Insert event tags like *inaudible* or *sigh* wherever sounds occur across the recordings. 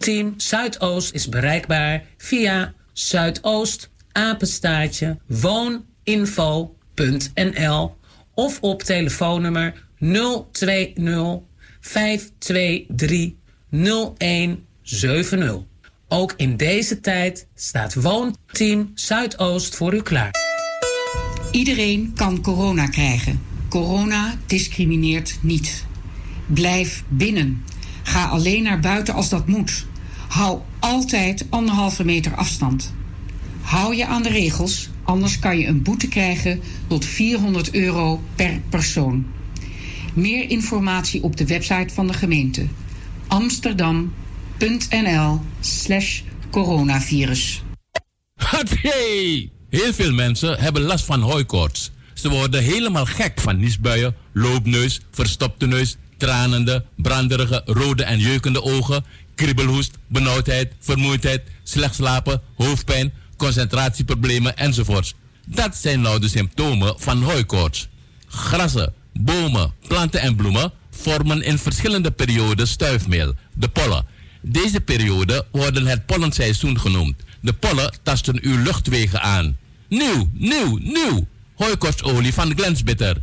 Woonteam Zuidoost is bereikbaar via Zuidoost apenstaartje wooninfo.nl of op telefoonnummer 020 523 0170. Ook in deze tijd staat Woonteam Zuidoost voor u klaar. Iedereen kan corona krijgen. Corona discrimineert niet. Blijf binnen. Ga alleen naar buiten als dat moet. Hou altijd anderhalve meter afstand. Hou je aan de regels, anders kan je een boete krijgen tot 400 euro per persoon. Meer informatie op de website van de gemeente amsterdam.nl slash coronavirus. Hey! Heel veel mensen hebben last van hooikoorts. Ze worden helemaal gek van niesbuien, loopneus, verstopte neus, tranende, branderige, rode en jeukende ogen, kriebelhoest, benauwdheid, vermoeidheid, slecht slapen, hoofdpijn, concentratieproblemen enzovoorts. Dat zijn nou de symptomen van hooikoorts. Grassen, bomen, planten en bloemen vormen in verschillende perioden stuifmeel, de pollen. Deze perioden worden het pollenseizoen genoemd. De pollen tasten uw luchtwegen aan. Nieuw, nieuw, nieuw! Hooikortsolie van Glensbitter.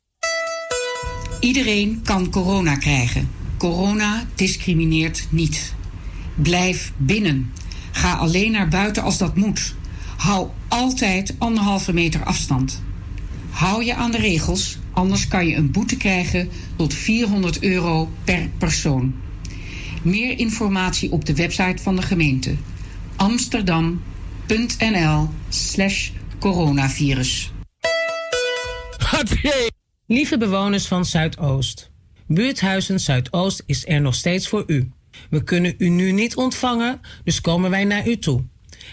Iedereen kan corona krijgen. Corona discrimineert niet. Blijf binnen. Ga alleen naar buiten als dat moet. Hou altijd anderhalve meter afstand. Hou je aan de regels, anders kan je een boete krijgen tot 400 euro per persoon. Meer informatie op de website van de gemeente amsterdam.nl slash coronavirus. Lieve bewoners van Zuidoost. Buurthuizen Zuidoost is er nog steeds voor u. We kunnen u nu niet ontvangen, dus komen wij naar u toe.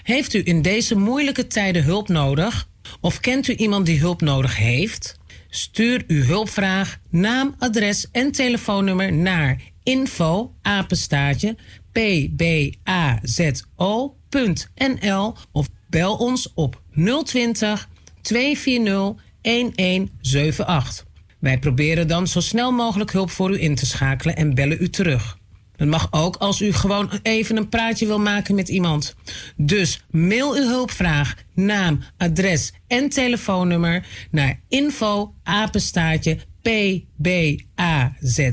Heeft u in deze moeilijke tijden hulp nodig? Of kent u iemand die hulp nodig heeft? Stuur uw hulpvraag, naam, adres en telefoonnummer naar info apenstaartje pbazo.nl of bel ons op 020 240 1178. Wij proberen dan zo snel mogelijk hulp voor u in te schakelen en bellen u terug. Het mag ook als u gewoon even een praatje wil maken met iemand. Dus mail uw hulpvraag, naam, adres en telefoonnummer naar info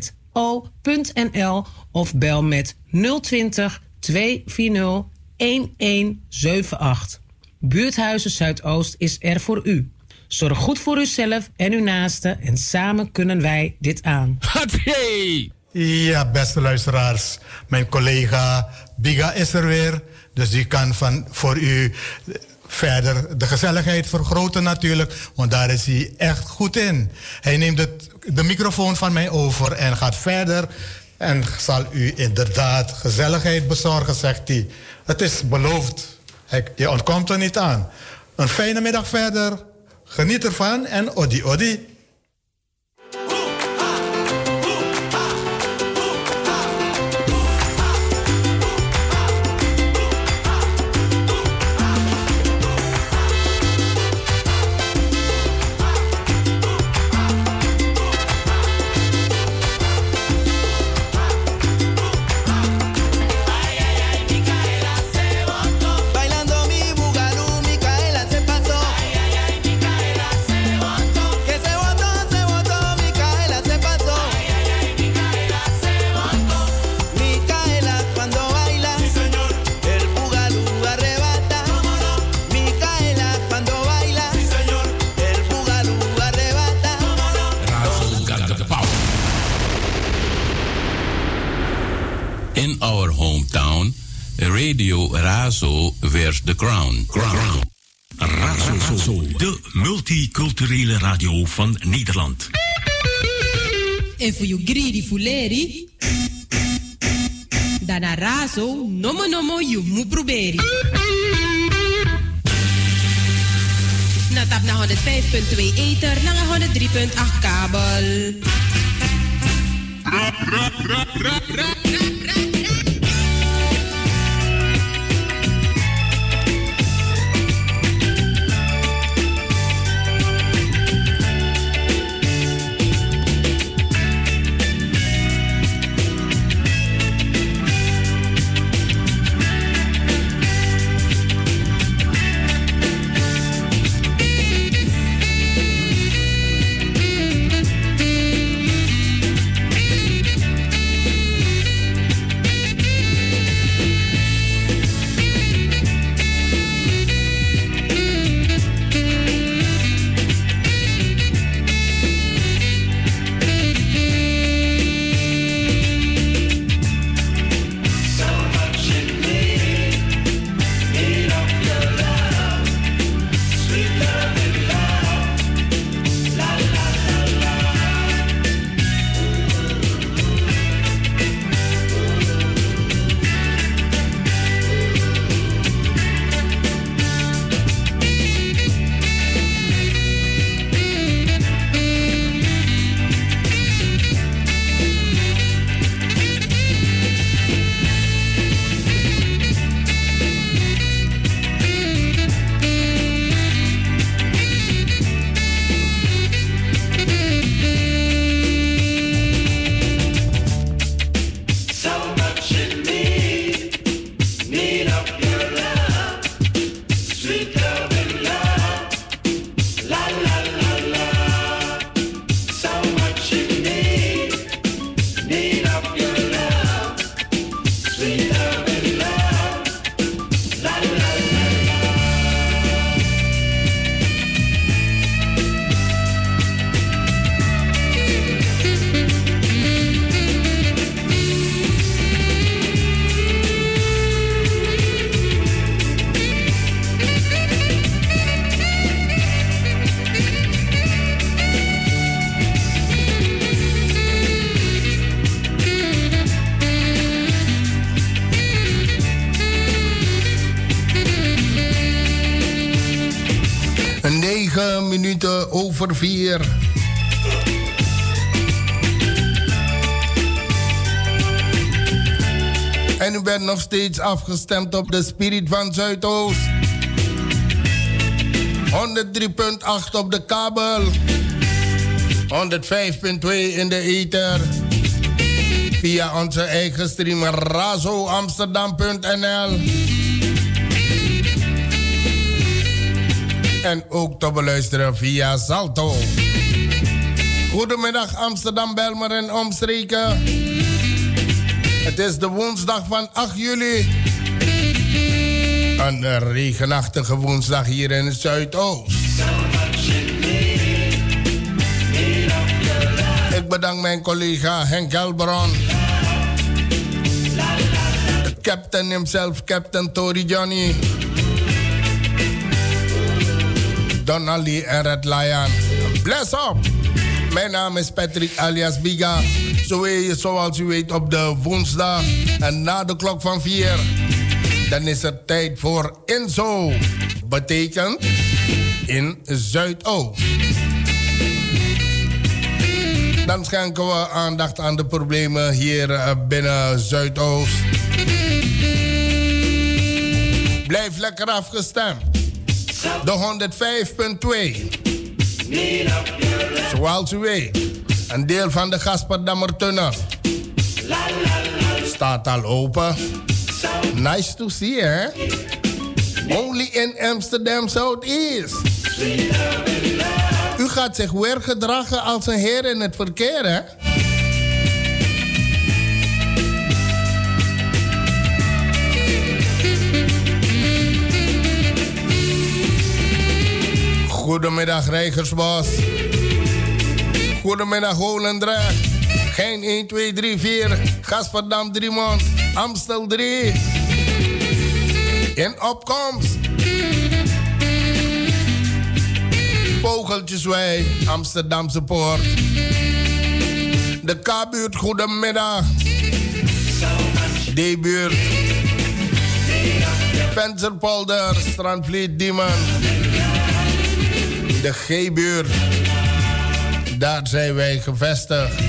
pbazo.nl of bel met 020 240 1178. Buurthuizen Zuidoost is er voor u. Zorg goed voor uzelf en uw naasten en samen kunnen wij dit aan. Hey! Ja, beste luisteraars. Mijn collega Biga is er weer. Dus die kan van, voor u verder de gezelligheid vergroten natuurlijk. Want daar is hij echt goed in. Hij neemt het, de microfoon van mij over en gaat verder. En zal u inderdaad gezelligheid bezorgen, zegt hij. Het is beloofd. Je ontkomt er niet aan. Een fijne middag verder. Geniet ervan en odi odi. Razo vers The Crown. Crown. De multiculturele radio van Nederland. En voor je greedy fuleri, dan Razo, nomo nomo, je moet proberen. Natap naar 105.2 ether, naar 103.8 kabel. En u bent nog steeds afgestemd op de Spirit van Zuidoost. 103.8 op de kabel. 105.2 in de ether. Via onze eigen stream razoamsterdam.nl. en ook te beluisteren via Salto. Goedemiddag Amsterdam, Belmer en omstreken. Het is de woensdag van 8 juli. Een regenachtige woensdag hier in het Zuidoost. Ik bedank mijn collega Henk Elbron. De captain himself, Captain Tori Johnny. Donnelly en Red Lion. Bless up! Mijn naam is Patrick alias Biga. Zoals u weet op de woensdag en na de klok van 4. Dan is het tijd voor Inzo. Betekent in Zuidoost. Dan schenken we aandacht aan de problemen hier eh, binnen Zuidoost. Blijf lekker afgestemd de 105.2. Zoals u weet, een deel van de Gasperdammertunnel staat al open. Nice to see, hè? Only in Amsterdam Southeast. U gaat zich weer gedragen als een heer in het verkeer, hè? Goedemiddag Rijgersbos. Goedemiddag Holendrecht. Geen 1, 2, 3, 4. Gasperdam, Driemond. Amstel 3. In opkomst. Vogeltjeswij, Amsterdamse Poort. De K-buurt, goedemiddag. D-buurt. Vensterpolder, Strandvliet, Diemen de G-buurt. Daar zijn wij gevestigd.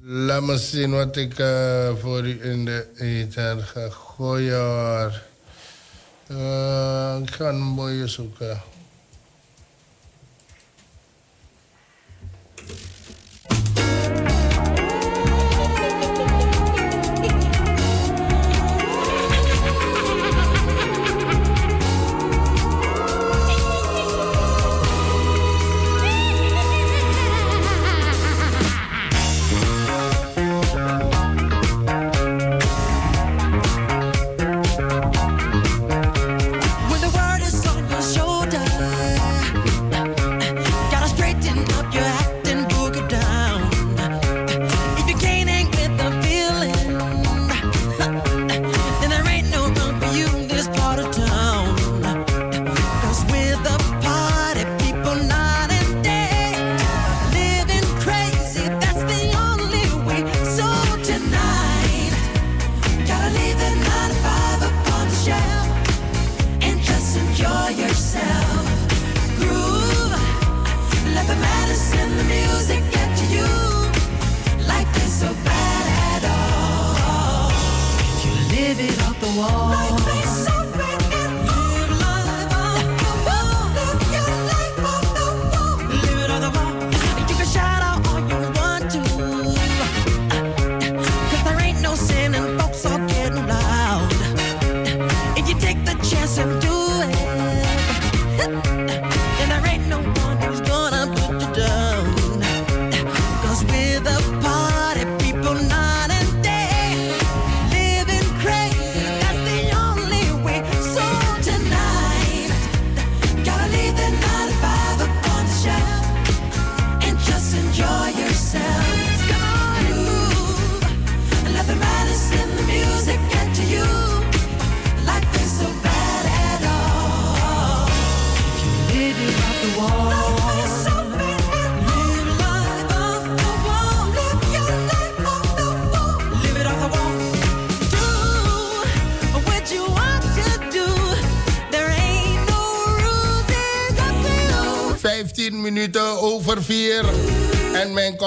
Laat me zien wat ik uh, voor u in de eten ga gooien. Uh, ik ga een mooie zoeken.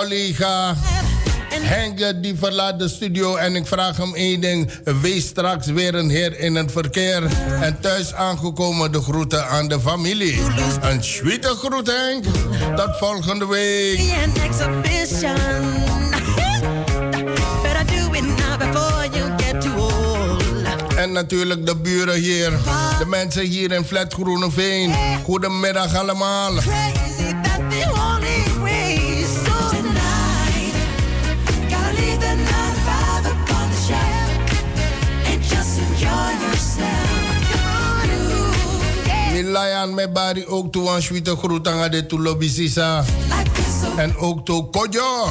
Collega Henk die verlaat de studio en ik vraag hem één ding. Wees straks weer een heer in het verkeer. En thuis aangekomen de groeten aan de familie. Een sweete groet Henk. Tot volgende week. En natuurlijk de buren hier. De mensen hier in Flat Groeneveen. Goedemiddag allemaal. Layan me bari ook toe aan schwite groetanga de tu lobby sisa. En ook toe kojo.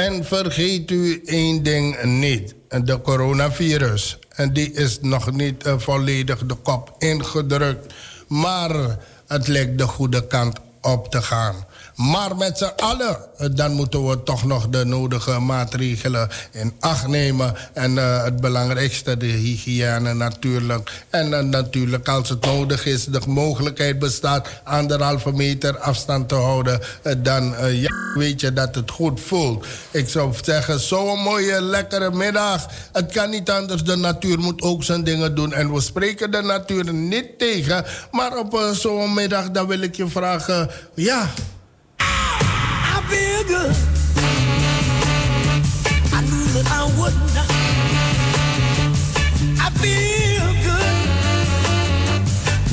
En vergeet u één ding niet: de coronavirus. En die is nog niet uh, volledig de kop ingedrukt. Maar het lijkt de goede kant op te gaan. Maar met z'n allen, eh, dan moeten we toch nog de nodige maatregelen in acht nemen. En uh, het belangrijkste, de hygiëne natuurlijk. En uh, natuurlijk, als het nodig is, de mogelijkheid bestaat anderhalve meter afstand te houden. dan weet je dat het goed voelt. Ik zou zeggen, zo'n mooie, lekkere middag. Het kan niet anders, de natuur moet ook zijn dingen doen. En we spreken de natuur niet tegen. Maar op zo'n middag, dan wil ik je vragen, ja feel. I knew that I would not. I feel good.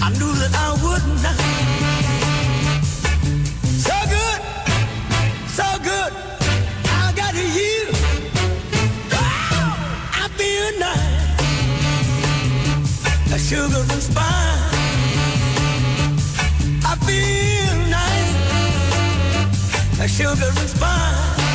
I knew that I would not. So good, so good. I got. Oh, I feel nice. A sugar and spice. I feel a sugar and spice.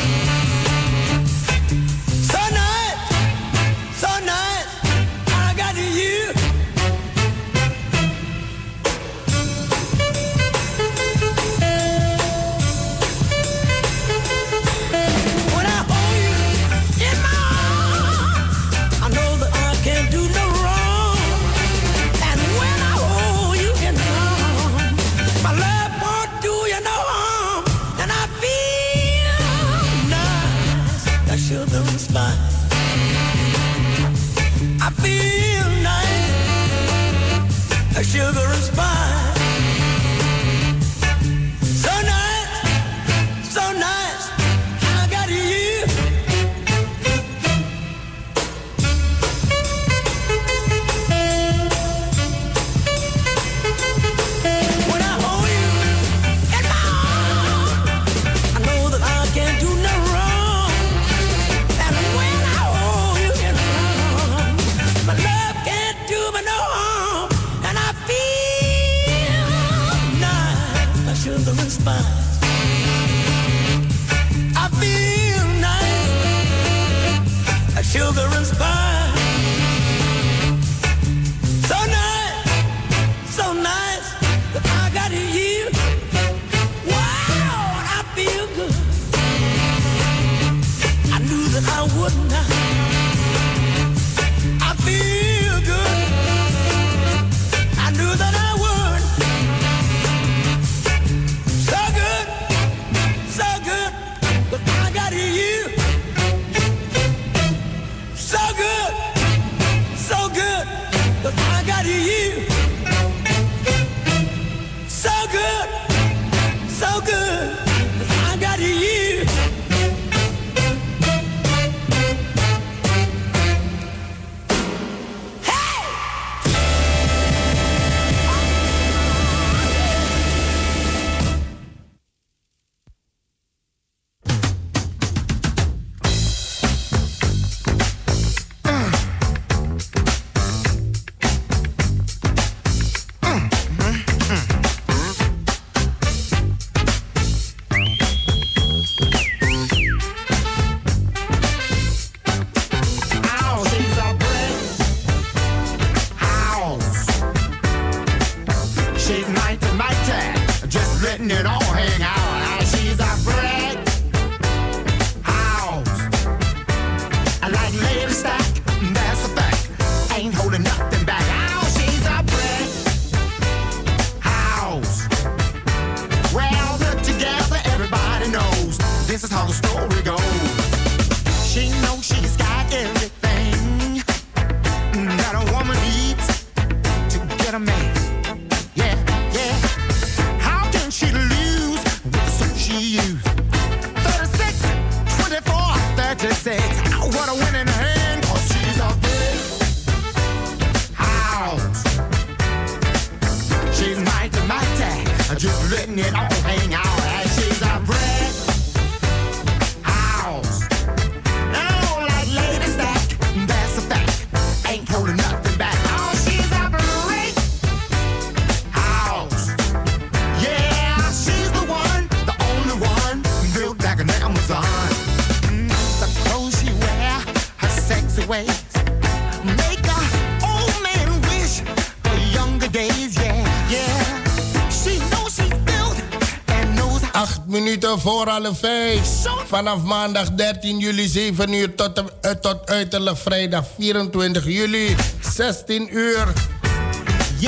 Voor alle vijf. Vanaf maandag 13 juli 7 uur tot, uh, tot uiterlijk vrijdag 24 juli 16 uur.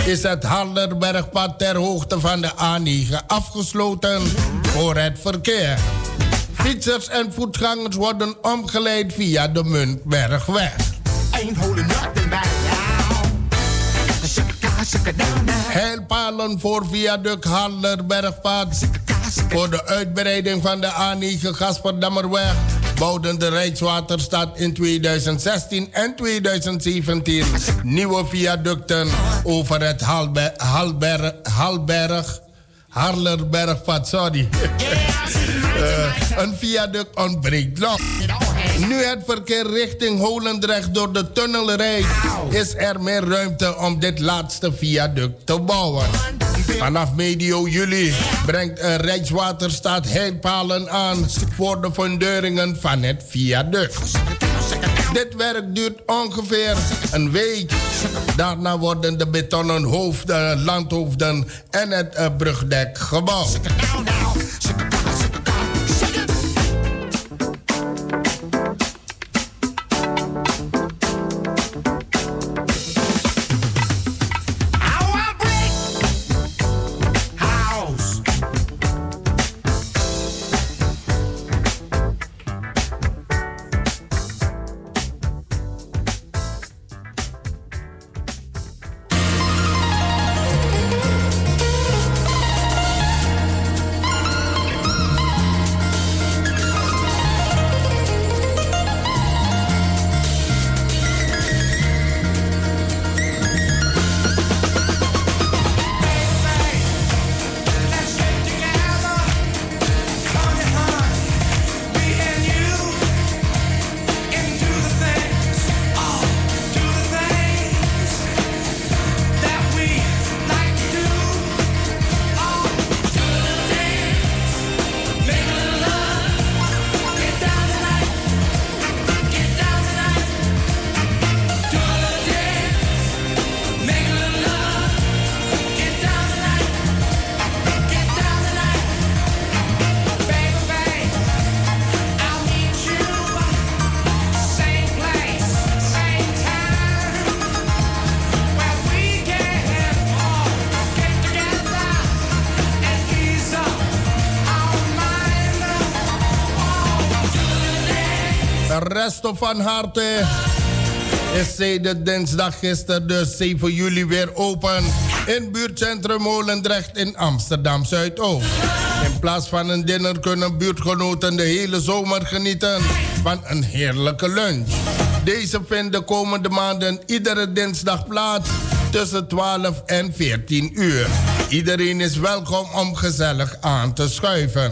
Is het Harderbergpad ter hoogte van de A9 afgesloten voor het verkeer. Fietsers en voetgangers worden omgeleid via de Muntbergweg. Heilpalen voor viaduct Harderbergpad. Voor de uitbreiding van de A9 Gasperdammerweg bouwden de Rijkswaterstaat in 2016 en 2017 nieuwe viaducten over het Halber, Halber, Halberg, Harlerbergpad. Sorry. uh, een viaduct ontbreekt nog. Nu het verkeer richting Holendrecht door de tunnel rijdt, is er meer ruimte om dit laatste viaduct te bouwen. Vanaf medio juli brengt Rijkswaterstaat heipalen aan voor de funderingen van het viaduct. Dit werk duurt ongeveer een week. Daarna worden de betonnen hoofden, landhoofden en het brugdek gebouwd. Van harte is de dinsdag gisteren, dus 7 juli, weer open in buurtcentrum Molendrecht in Amsterdam Zuidoost. In plaats van een dinner kunnen buurtgenoten de hele zomer genieten van een heerlijke lunch. Deze vindt de komende maanden iedere dinsdag plaats tussen 12 en 14 uur. Iedereen is welkom om gezellig aan te schuiven.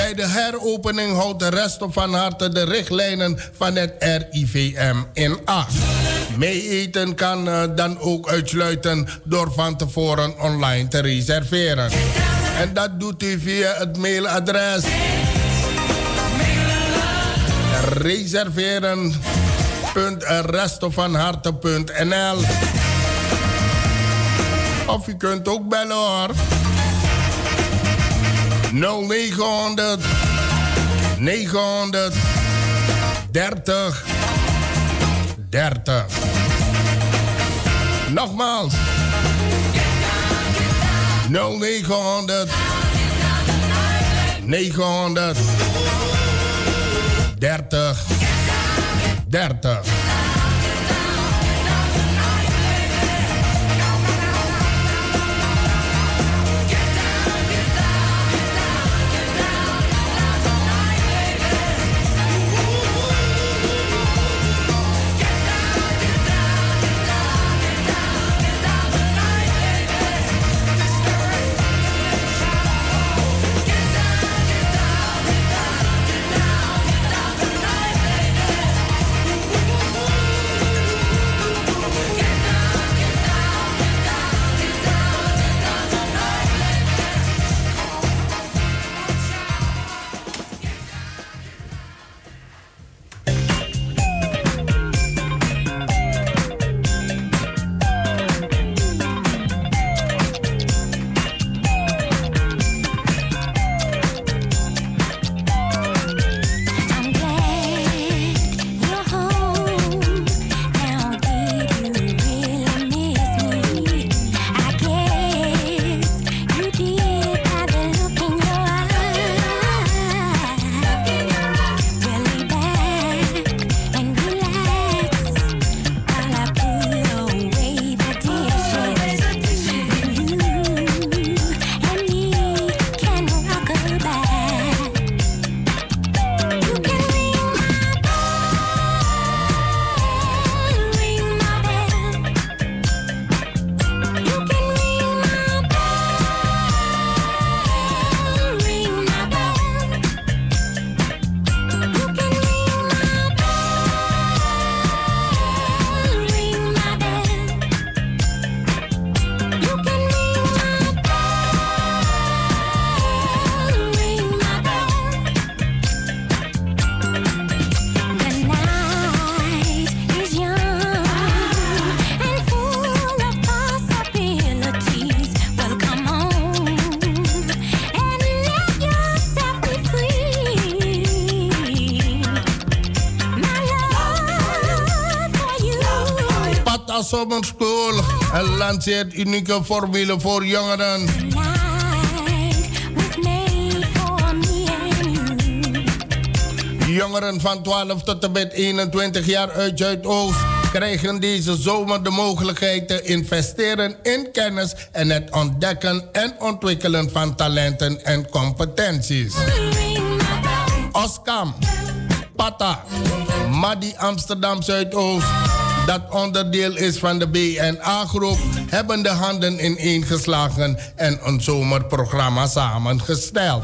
Bij de heropening houdt de rest van harte de richtlijnen van het RIVM in acht. Mee eten kan uh, dan ook uitsluiten door van tevoren online te reserveren. En dat doet u via het mailadres reserveren.restovanharte.nl Of u kunt ook bellen hoor. 0900 900 30 30. Nogmaals. 0900 900 30 30. School lanceert unieke formulen voor jongeren. Jongeren van 12 tot en met 21 jaar uit Zuidoost krijgen deze zomer de mogelijkheid te investeren in kennis en het ontdekken en ontwikkelen van talenten en competenties. Oskam, Pata, Madi Amsterdam Zuidoost, dat onderdeel is van de BNA-groep, hebben de handen ineengeslagen en een zomerprogramma samengesteld.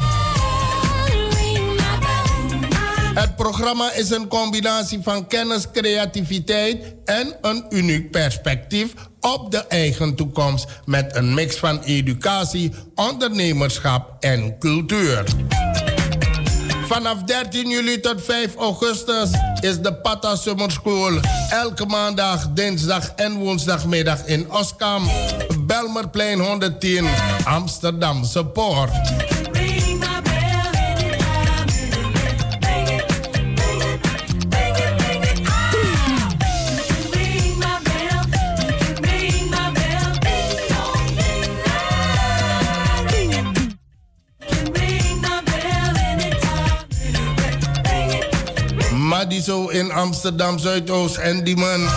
Het programma is een combinatie van kennis, creativiteit en een uniek perspectief op de eigen toekomst met een mix van educatie, ondernemerschap en cultuur. Vanaf 13 juli tot 5 augustus is de Pata Summer School elke maandag, dinsdag en woensdagmiddag in Oskam, Belmerplein 110, Amsterdam Support. Madiso in Amsterdam Zuidoost en Diemen.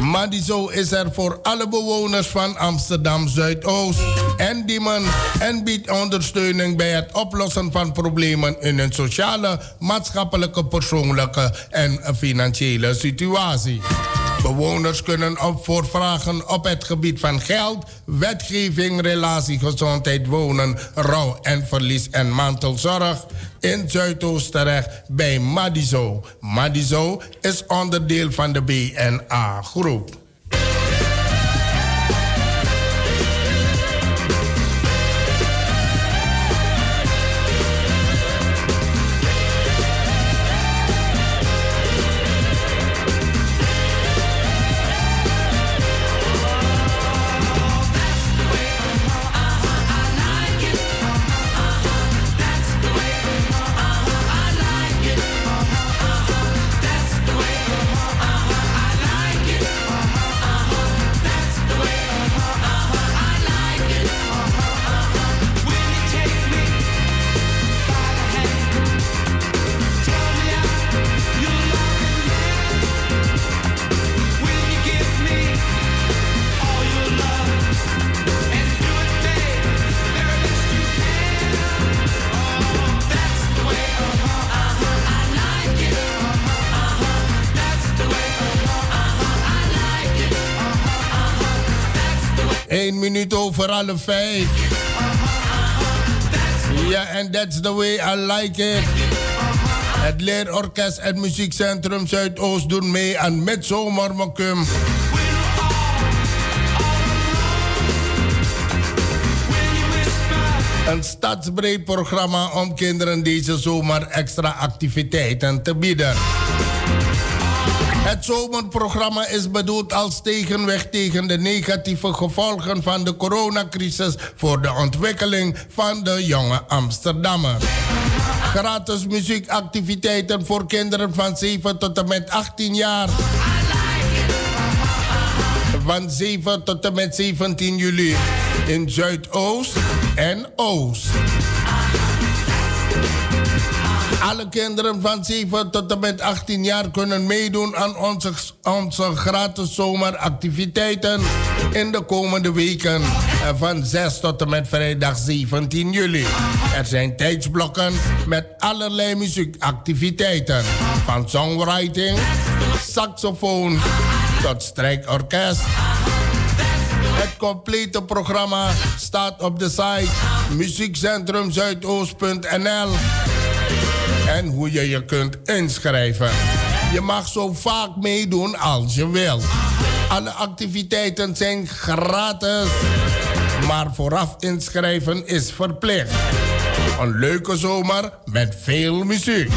Madiso is er voor alle bewoners van Amsterdam Zuidoost en Diemen en biedt ondersteuning bij het oplossen van problemen in hun sociale, maatschappelijke, persoonlijke en financiële situatie. Bewoners kunnen op voor vragen op het gebied van geld, wetgeving, relatie, gezondheid, wonen, rouw en verlies en mantelzorg in Zuidoost terecht bij Madizo. Madizo is onderdeel van de BNA-groep. Over alle vijf. Ja, en that's the way I like it. Het Leerorkest en Muziekcentrum Zuidoost doen mee aan Midzomermocum. Een stadsbreed programma om kinderen deze zomer extra activiteiten te bieden. Het zomerprogramma is bedoeld als tegenweg tegen de negatieve gevolgen van de coronacrisis voor de ontwikkeling van de jonge Amsterdammer. Gratis muziekactiviteiten voor kinderen van 7 tot en met 18 jaar. Van 7 tot en met 17 juli in Zuidoost en Oost. Alle kinderen van 7 tot en met 18 jaar kunnen meedoen aan onze, onze gratis zomeractiviteiten in de komende weken van 6 tot en met vrijdag 17 juli. Er zijn tijdsblokken met allerlei muziekactiviteiten. Van songwriting, saxofoon tot strijkorkest. Het complete programma staat op de site muziekcentrumzuidoost.nl en hoe je je kunt inschrijven. Je mag zo vaak meedoen als je wil. Alle activiteiten zijn gratis, maar vooraf inschrijven is verplicht. Een leuke zomer met veel muziek.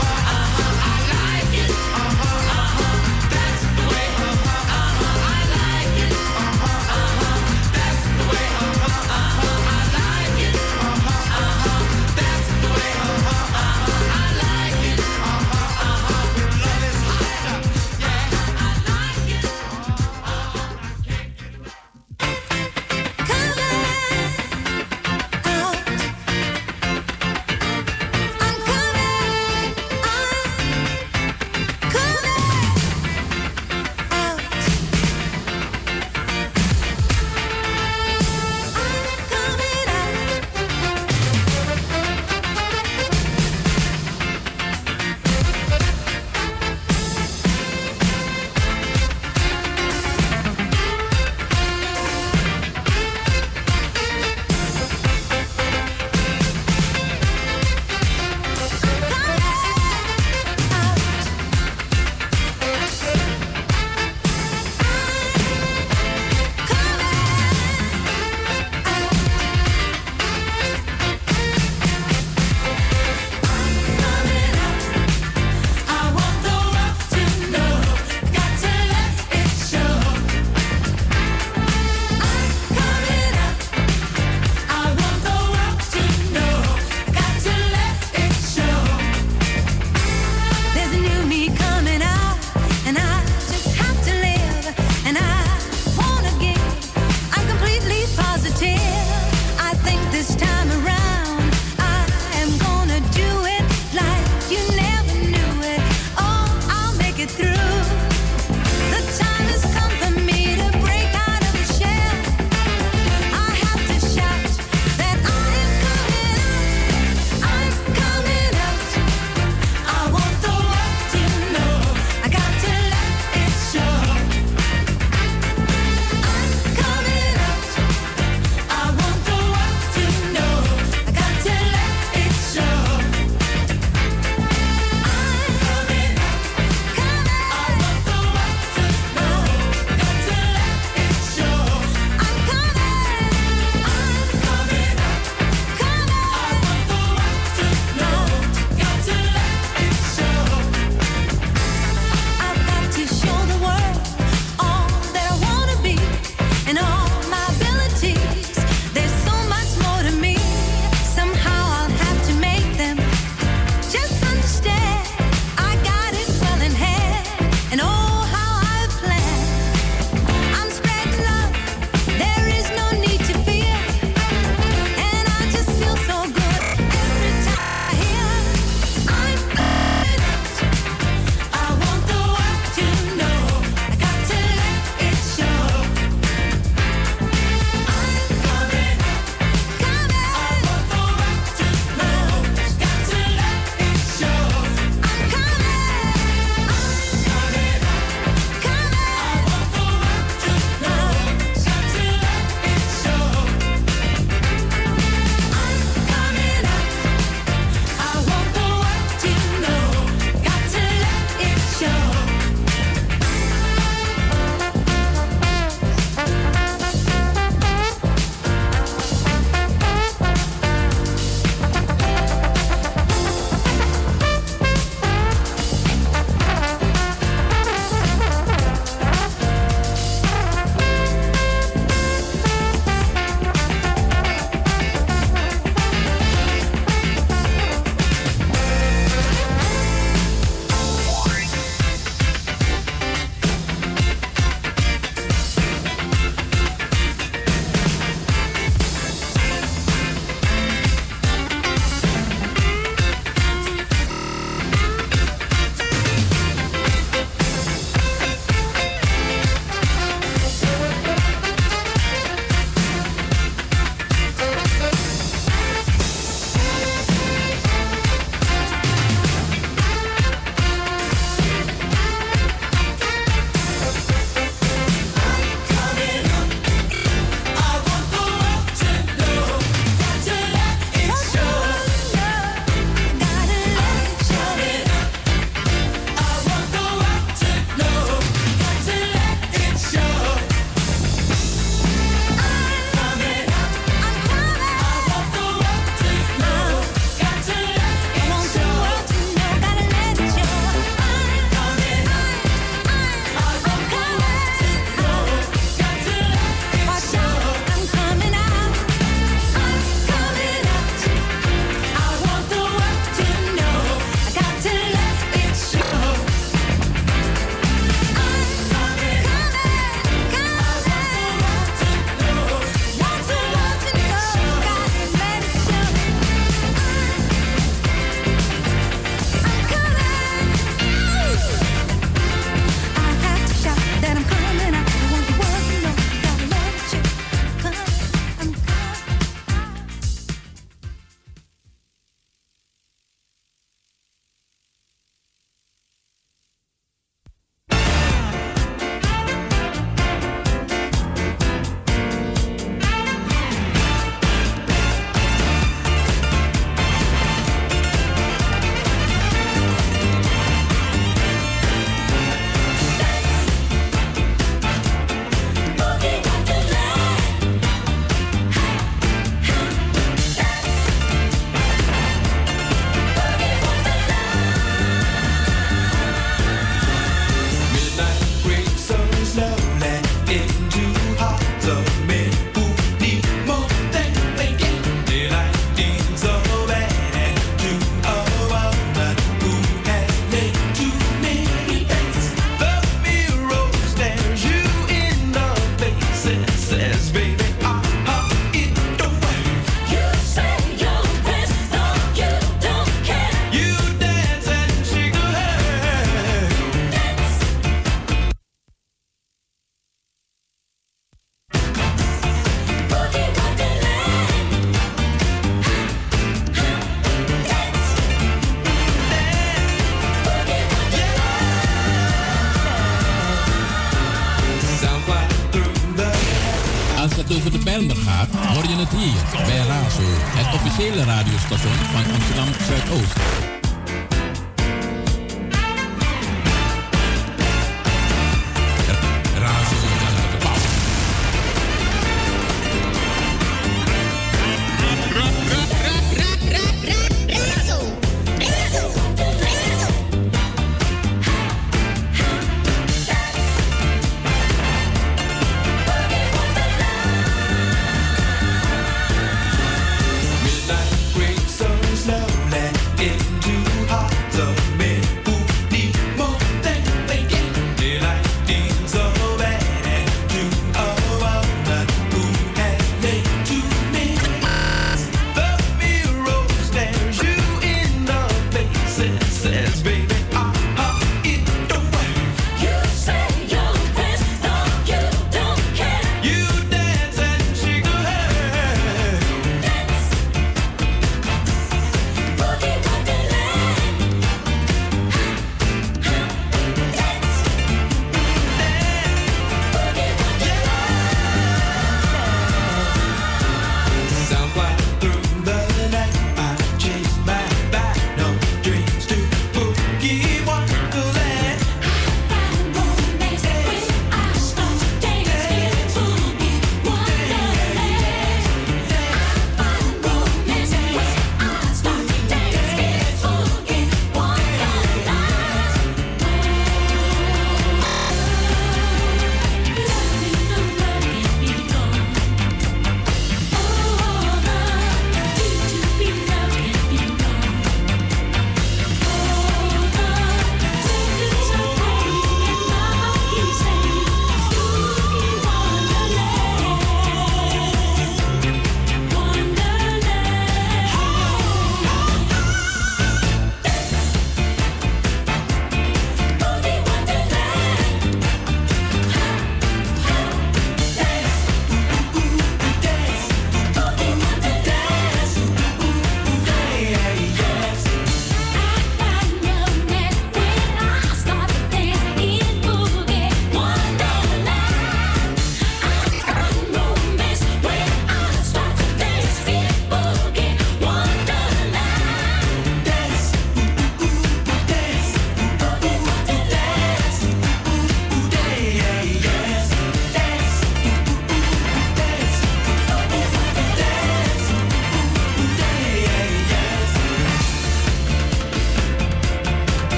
Officiële radiostation van Amsterdam Zuidoost.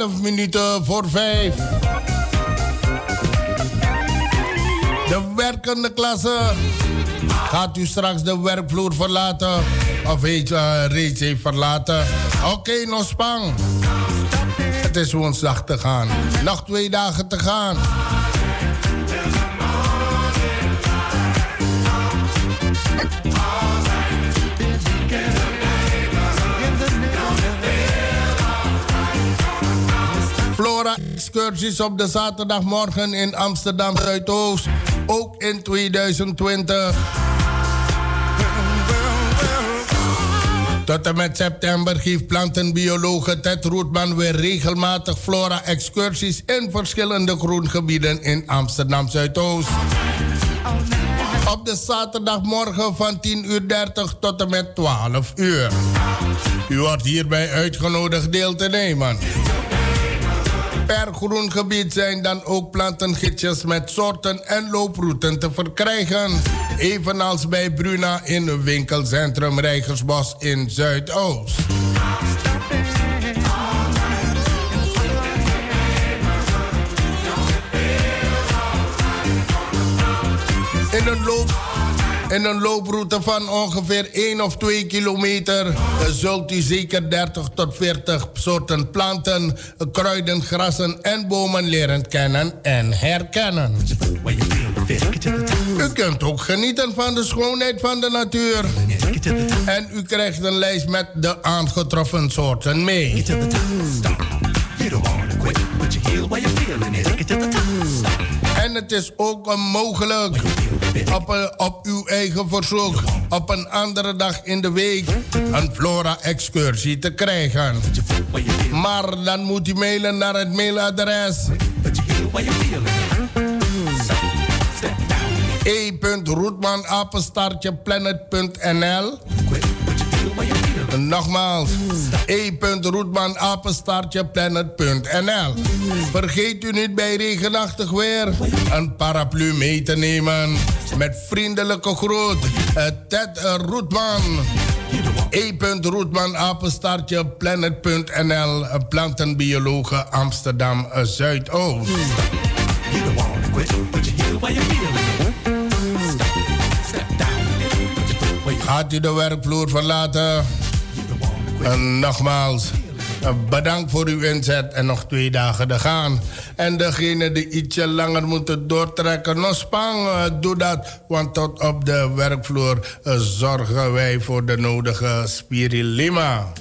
12 minuten voor 5. De werkende klasse. Gaat u straks de werkvloer verlaten? Of heeft uh, reeds heeft verlaten? Oké, nog spang. Het is woensdag te gaan. Nog twee dagen te gaan. Excursies op de zaterdagmorgen in Amsterdam Zuidoost. Ook in 2020. Tot en met september geeft plantenbiologe Ted Roetman weer regelmatig flora-excursies in verschillende groengebieden in Amsterdam Zuidoost. Op de zaterdagmorgen van 10.30 uur tot en met 12 uur. U wordt hierbij uitgenodigd deel te nemen. Per groengebied zijn dan ook plantengidsjes met soorten en looprouten te verkrijgen. Evenals bij Bruna in winkelcentrum Rijgersbos in Zuidoost. In een loop in een looproute van ongeveer 1 of 2 kilometer zult u zeker 30 tot 40 soorten planten, kruiden, grassen en bomen leren kennen en herkennen. U kunt ook genieten van de schoonheid van de natuur. En u krijgt een lijst met de aangetroffen soorten mee. En het is ook mogelijk op, op uw eigen verzoek op een andere dag in de week een flora-excursie te krijgen. Maar dan moet u mailen naar het mailadres. E.roetmanapenstaartjeplanet.nl Nogmaals, e.roetmanapenstaartjeplanet.nl Vergeet u niet bij regenachtig weer een paraplu mee te nemen. Met vriendelijke groet, eh, Ted Roetman. E.Roetman, apenstaartje, planet.nl, plantenbiologe Amsterdam Zuidoost. Gaat u de werkvloer verlaten? En nogmaals, bedankt voor uw inzet en nog twee dagen te gaan. En degene die ietsje langer moeten doortrekken, nog spang, eh, doe dat. Want tot op de werkvloer eh, zorgen wij voor de nodige spirilima.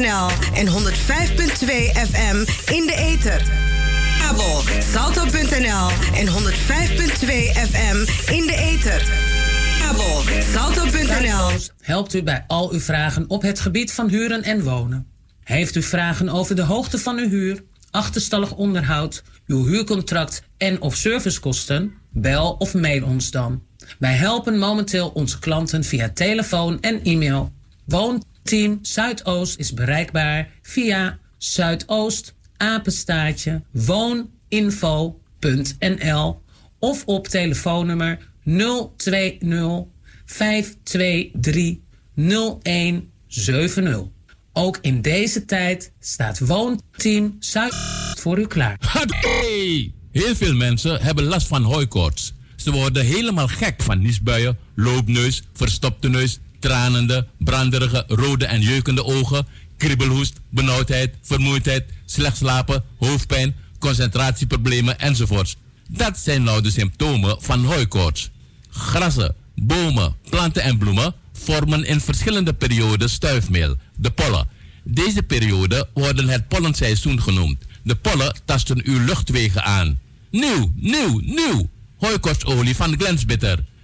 En 105.2 FM in de ether. Kabel salto.nl en 105.2 FM in de ether. Kabel salto.nl helpt u bij al uw vragen op het gebied van huren en wonen. Heeft u vragen over de hoogte van uw huur, achterstallig onderhoud, uw huurcontract en of servicekosten? Bel of mail ons dan. Wij helpen momenteel onze klanten via telefoon en e-mail. Woonteam Zuidoost is bereikbaar via Zuidoost wooninfo.nl of op telefoonnummer 020 523 0170. Ook in deze tijd staat Woonteam Zuid voor u klaar. Hey! Heel veel mensen hebben last van hooikoorts. Ze worden helemaal gek van niesbuien, loopneus, verstopte neus, tranende, branderige, rode en jeukende ogen, kriebelhoest, benauwdheid, vermoeidheid, slecht slapen, hoofdpijn, concentratieproblemen enzovoorts. Dat zijn nou de symptomen van hooikoorts. Grassen, bomen, planten en bloemen vormen in verschillende perioden stuifmeel, de pollen. Deze perioden worden het pollenseizoen genoemd. De pollen tasten uw luchtwegen aan. Nieuw, nieuw, nieuw! Hooikortsolie van Glensbitter.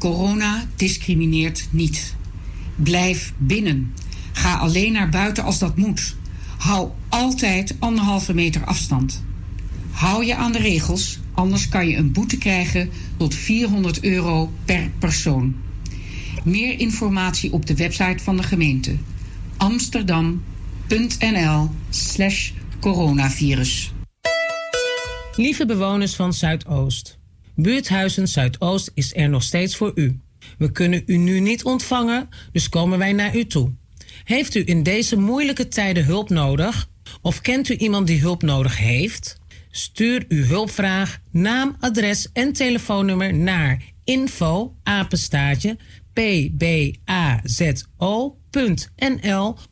Corona discrimineert niet. Blijf binnen. Ga alleen naar buiten als dat moet. Hou altijd anderhalve meter afstand. Hou je aan de regels, anders kan je een boete krijgen tot 400 euro per persoon. Meer informatie op de website van de gemeente amsterdam.nl/slash coronavirus. Lieve bewoners van Zuidoost. Buurthuizen Zuidoost is er nog steeds voor u. We kunnen u nu niet ontvangen, dus komen wij naar u toe. Heeft u in deze moeilijke tijden hulp nodig? Of kent u iemand die hulp nodig heeft? Stuur uw hulpvraag, naam, adres en telefoonnummer naar info apenstaartje pbazo.nl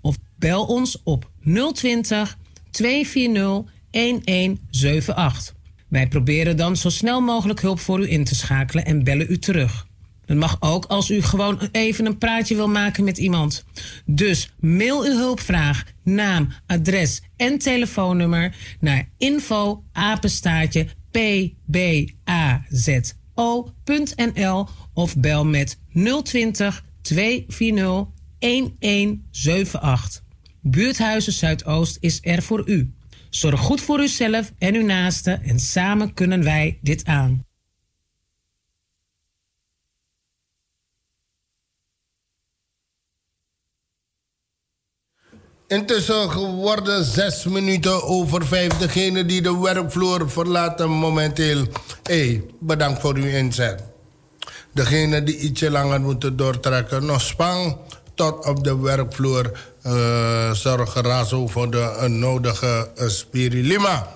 of bel ons op 020 240 1178. Wij proberen dan zo snel mogelijk hulp voor u in te schakelen en bellen u terug. Dat mag ook als u gewoon even een praatje wil maken met iemand. Dus mail uw hulpvraag, naam, adres en telefoonnummer naar info of bel met 020 240 1178. Buurthuizen Zuidoost is er voor u. Zorg goed voor uzelf en uw naasten en samen kunnen wij dit aan. Intussen geworden zes minuten over vijf. Degene die de werkvloer verlaten momenteel. Hé, bedankt voor uw inzet. Degene die ietsje langer moeten doortrekken, nog spang tot op de werkvloer uh, zorgen razo voor de uh, nodige uh, spirilima.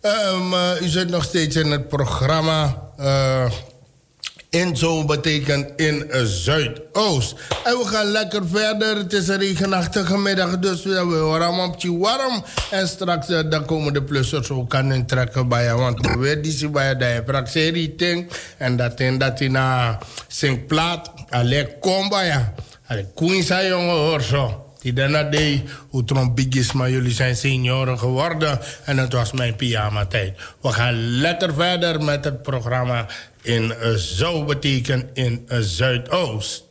Um, u zit nog steeds in het programma. in zo betekent in Zuidoost. En we gaan lekker verder. Het is een regenachtige middag, dus we hebben allemaal warm. En straks dan komen de plussers ook aan trekken bij je. Want we weten die bij je praxerie ting. En dat in dat in een zingplaat. Alleen kom bij je. Zei jongen hoor zo. Die daarna deed hoe trombigis, maar jullie zijn senioren geworden. En het was mijn pyjama tijd. We gaan lekker verder met het programma in Zo in Zuidoost.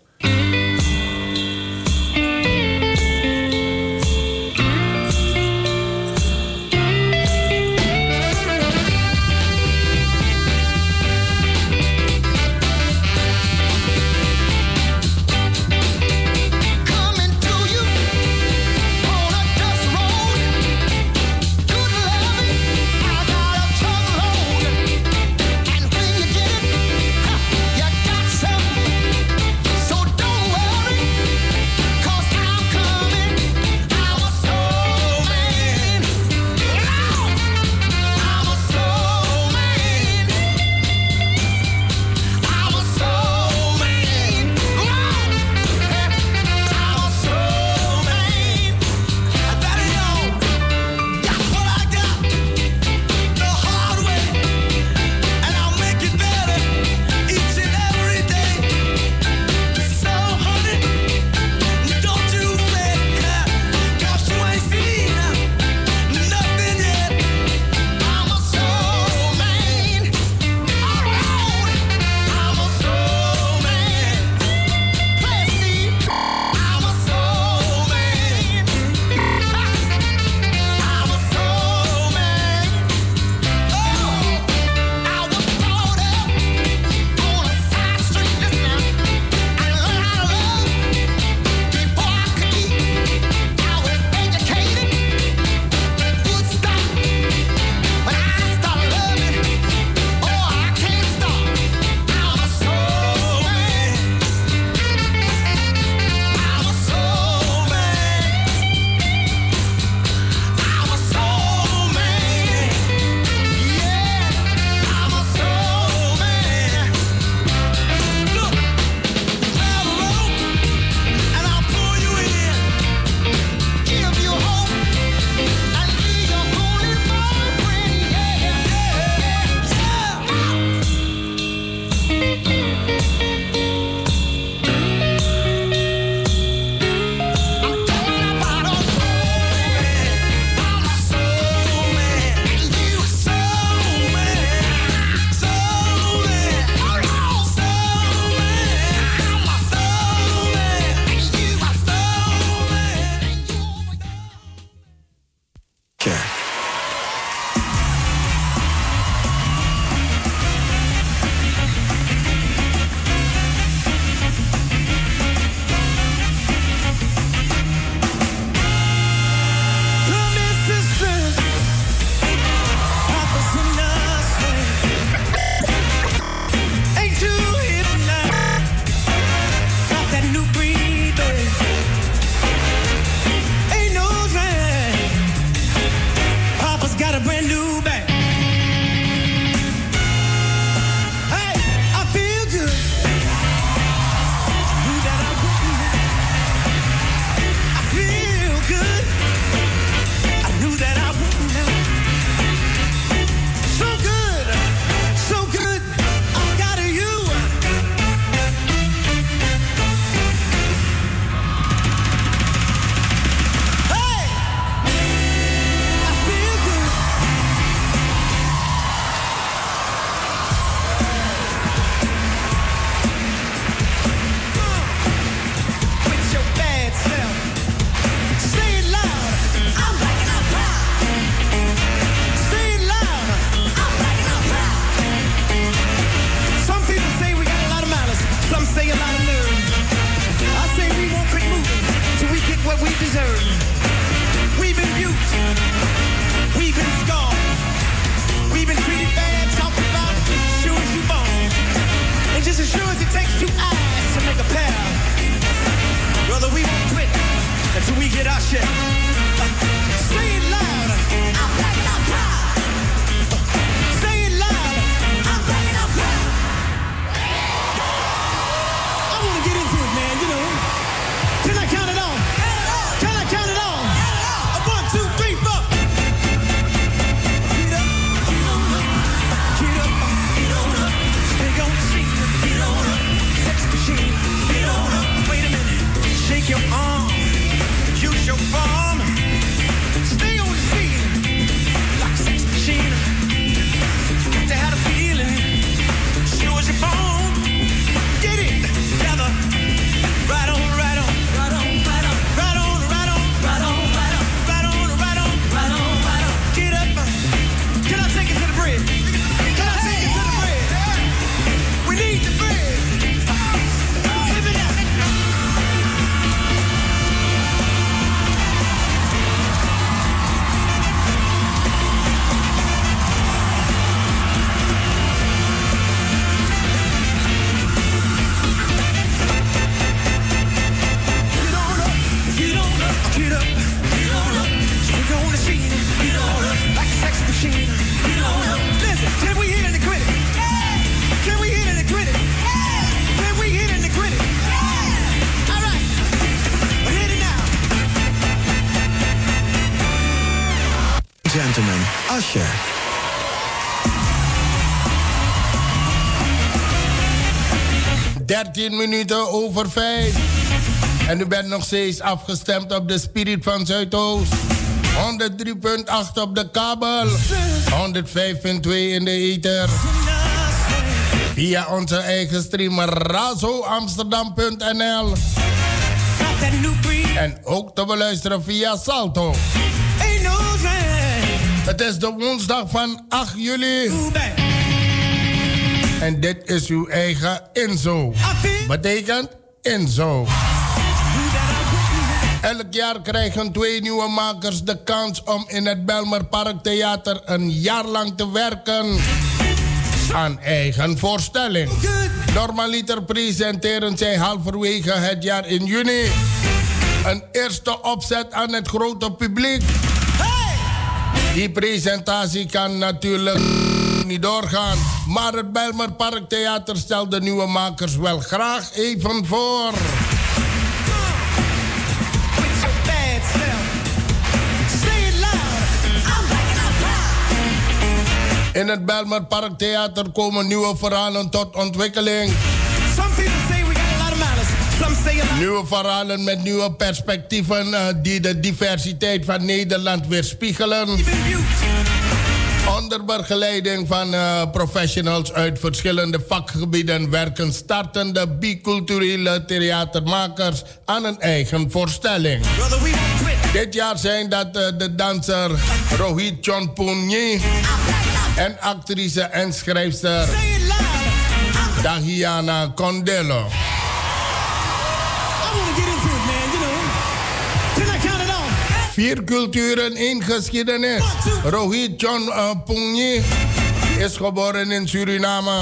13 minuten over 5. En u bent nog steeds afgestemd op de Spirit van Zuidoost. 103.8 op de kabel. 105.2 in de ether. Via onze eigen streamer razoamsterdam.nl. En ook te beluisteren via Salto. Het is de woensdag van 8 juli. En dit is uw eigen Inzo. Betekent Inzo. Elk jaar krijgen twee nieuwe makers de kans om in het Belmer Parktheater een jaar lang te werken aan eigen voorstelling. Normaliter presenteren zij halverwege het jaar in juni een eerste opzet aan het grote publiek. Die presentatie kan natuurlijk niet doorgaan. Maar het Belmer Parktheater stelt de nieuwe makers wel graag even voor. In het Belmer Parktheater komen nieuwe verhalen tot ontwikkeling. Nieuwe verhalen met nieuwe perspectieven uh, die de diversiteit van Nederland weerspiegelen. Onder begeleiding van uh, professionals uit verschillende vakgebieden werken startende biculturele theatermakers aan een eigen voorstelling. Dit jaar zijn dat uh, de danser Rohit Chonpunyi en actrice en schrijfster Dahiana Condelo. Vier culturen, één geschiedenis. Rohit John uh, is geboren in Suriname.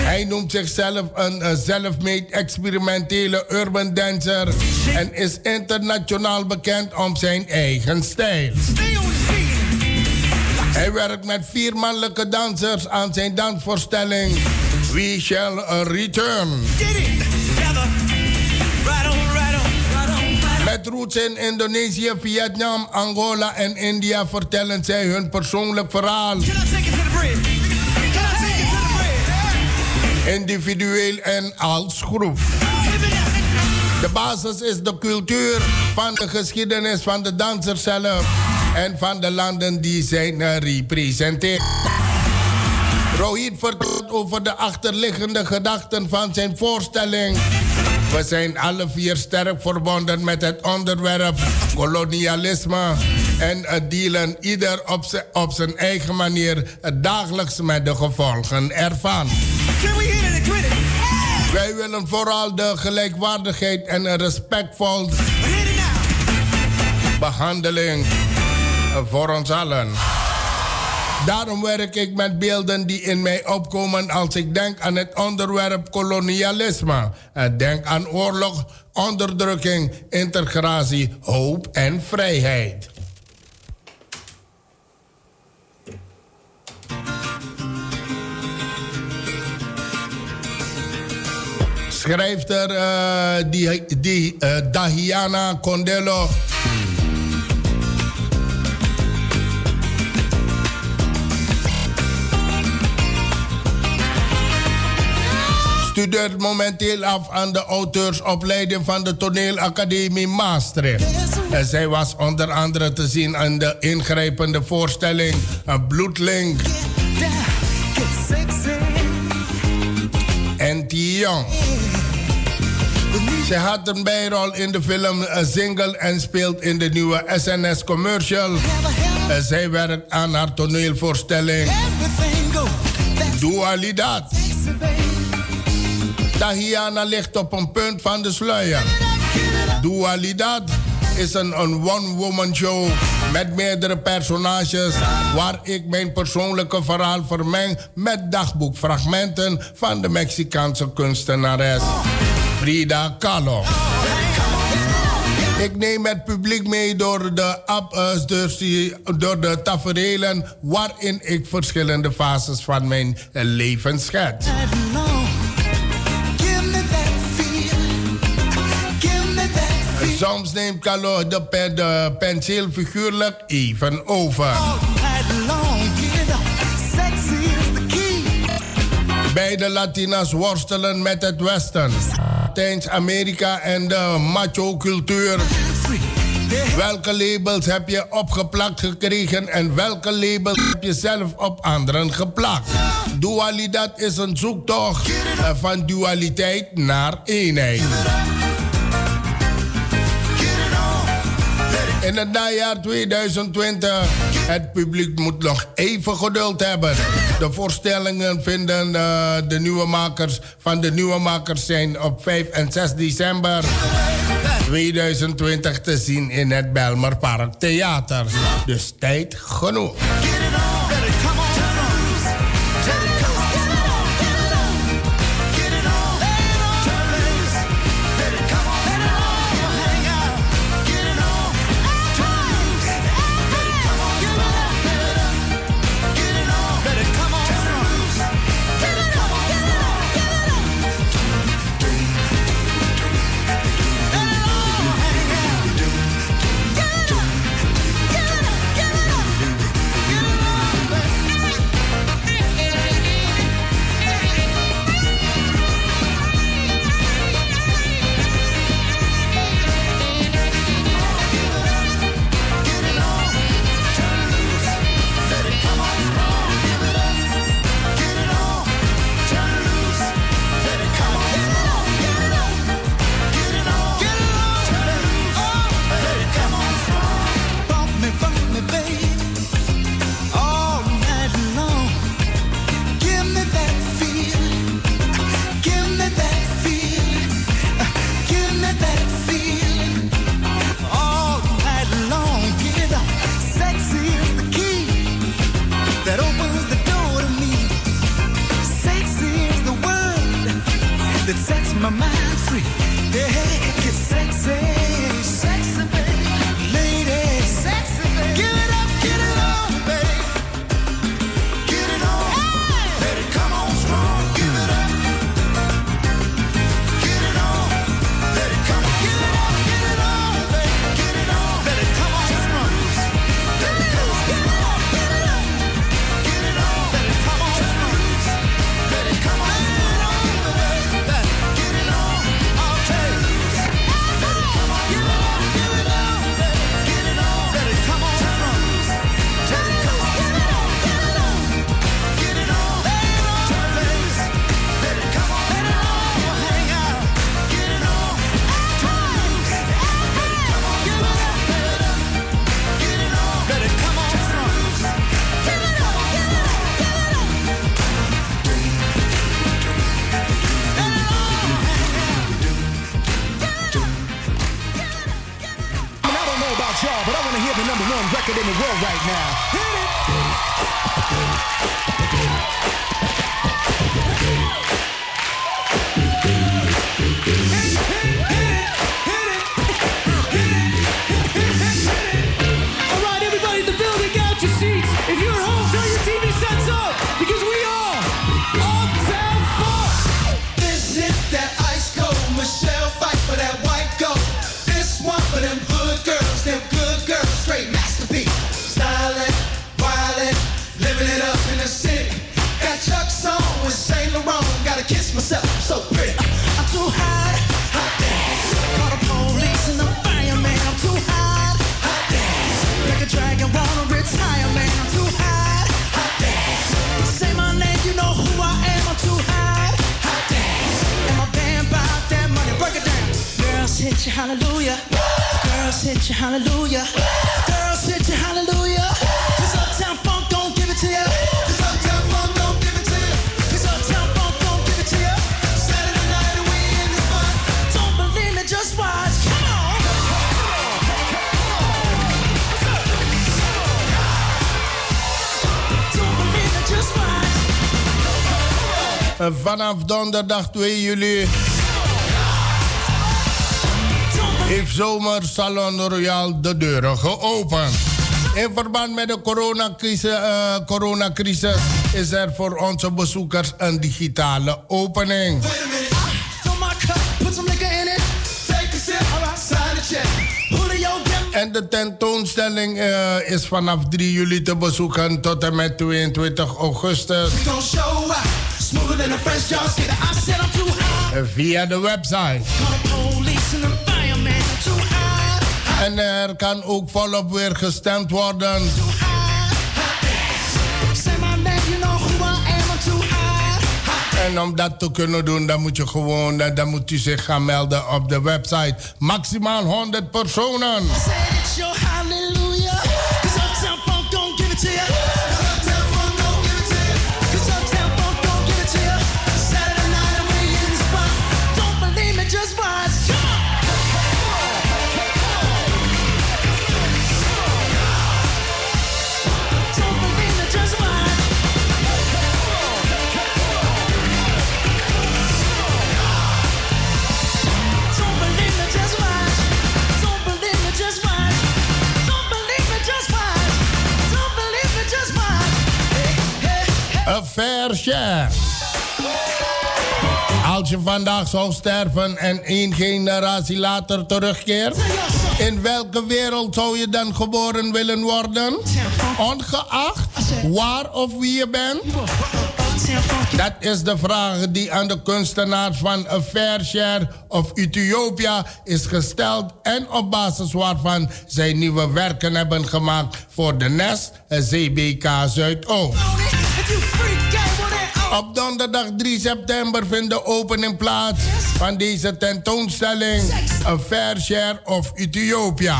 Hij noemt zichzelf een uh, self-made experimentele urban dancer en is internationaal bekend om zijn eigen stijl. Hij werkt met vier mannelijke dansers aan zijn dansvoorstelling We Shall Return. Met roots in Indonesië, Vietnam, Angola en India vertellen zij hun persoonlijk verhaal. Individueel en als groep. De basis is de cultuur van de geschiedenis van de danser zelf en van de landen die zij representeren. Rohit vertelt over de achterliggende gedachten van zijn voorstelling. We zijn alle vier sterk verbonden met het onderwerp kolonialisme en dealen ieder op zijn eigen manier dagelijks met de gevolgen ervan. Wij willen vooral de gelijkwaardigheid en een respectvol behandeling voor ons allen. Daarom werk ik met beelden die in mij opkomen als ik denk aan het onderwerp kolonialisme. En denk aan oorlog, onderdrukking, integratie, hoop en vrijheid. schrijft er uh, die, die uh, Dahiana Condello. Studeert momenteel af aan de auteursopleiding van de toneelacademie Maastricht. En zij was onder andere te zien aan de ingrijpende voorstelling Een Bloedlink. En Young. Ze had een bijrol in de film A Single en speelt in de nieuwe SNS commercial. Zij werkt aan haar toneelvoorstelling Dualidad. Tahiana ligt op een punt van de sluier. Dualidad is een, een one-woman show met meerdere personages waar ik mijn persoonlijke verhaal vermeng met dagboekfragmenten van de Mexicaanse kunstenares Frida Kahlo. Ik neem het publiek mee door de, uh, door de taferelen waarin ik verschillende fases van mijn leven schets. Soms neemt Carlo de, pen, de penseel figuurlijk even over. Beide Latina's worstelen met het Westen. Latijns-Amerika en de macho-cultuur. Welke labels heb je opgeplakt gekregen en welke labels heb je zelf op anderen geplakt? Dualiteit is een zoektocht van dualiteit naar eenheid. In het najaar 2020. Het publiek moet nog even geduld hebben. De voorstellingen vinden uh, de nieuwe makers van de nieuwe makers zijn op 5 en 6 december 2020 te zien in het Belmer Park Theater. Dus tijd genoeg. Vanaf donderdag 2 juli heeft Zomer Salon Royal de deuren geopend. In verband met de coronacrisis, eh, coronacrisis is er voor onze bezoekers een digitale opening. En de tentoonstelling eh, is vanaf 3 juli te bezoeken tot en met 22 augustus Smoother than a French jar. I said I'm too high. eh, via de website. En er kan ook volop weer gestemd worden. En om dat te kunnen doen, dan moet je gewoon, dan dan moet u zich gaan melden op de website. Maximaal 100 personen. Share. Als je vandaag zou sterven en één generatie later terugkeert, in welke wereld zou je dan geboren willen worden? Ongeacht waar of wie je bent? Dat is de vraag die aan de kunstenaars van A Fair Share of Ethiopia is gesteld en op basis waarvan zij nieuwe werken hebben gemaakt voor de Nest en CBK Zuidoost. Op donderdag 3 september vindt de opening plaats van deze tentoonstelling A Fair Share of Ethiopia.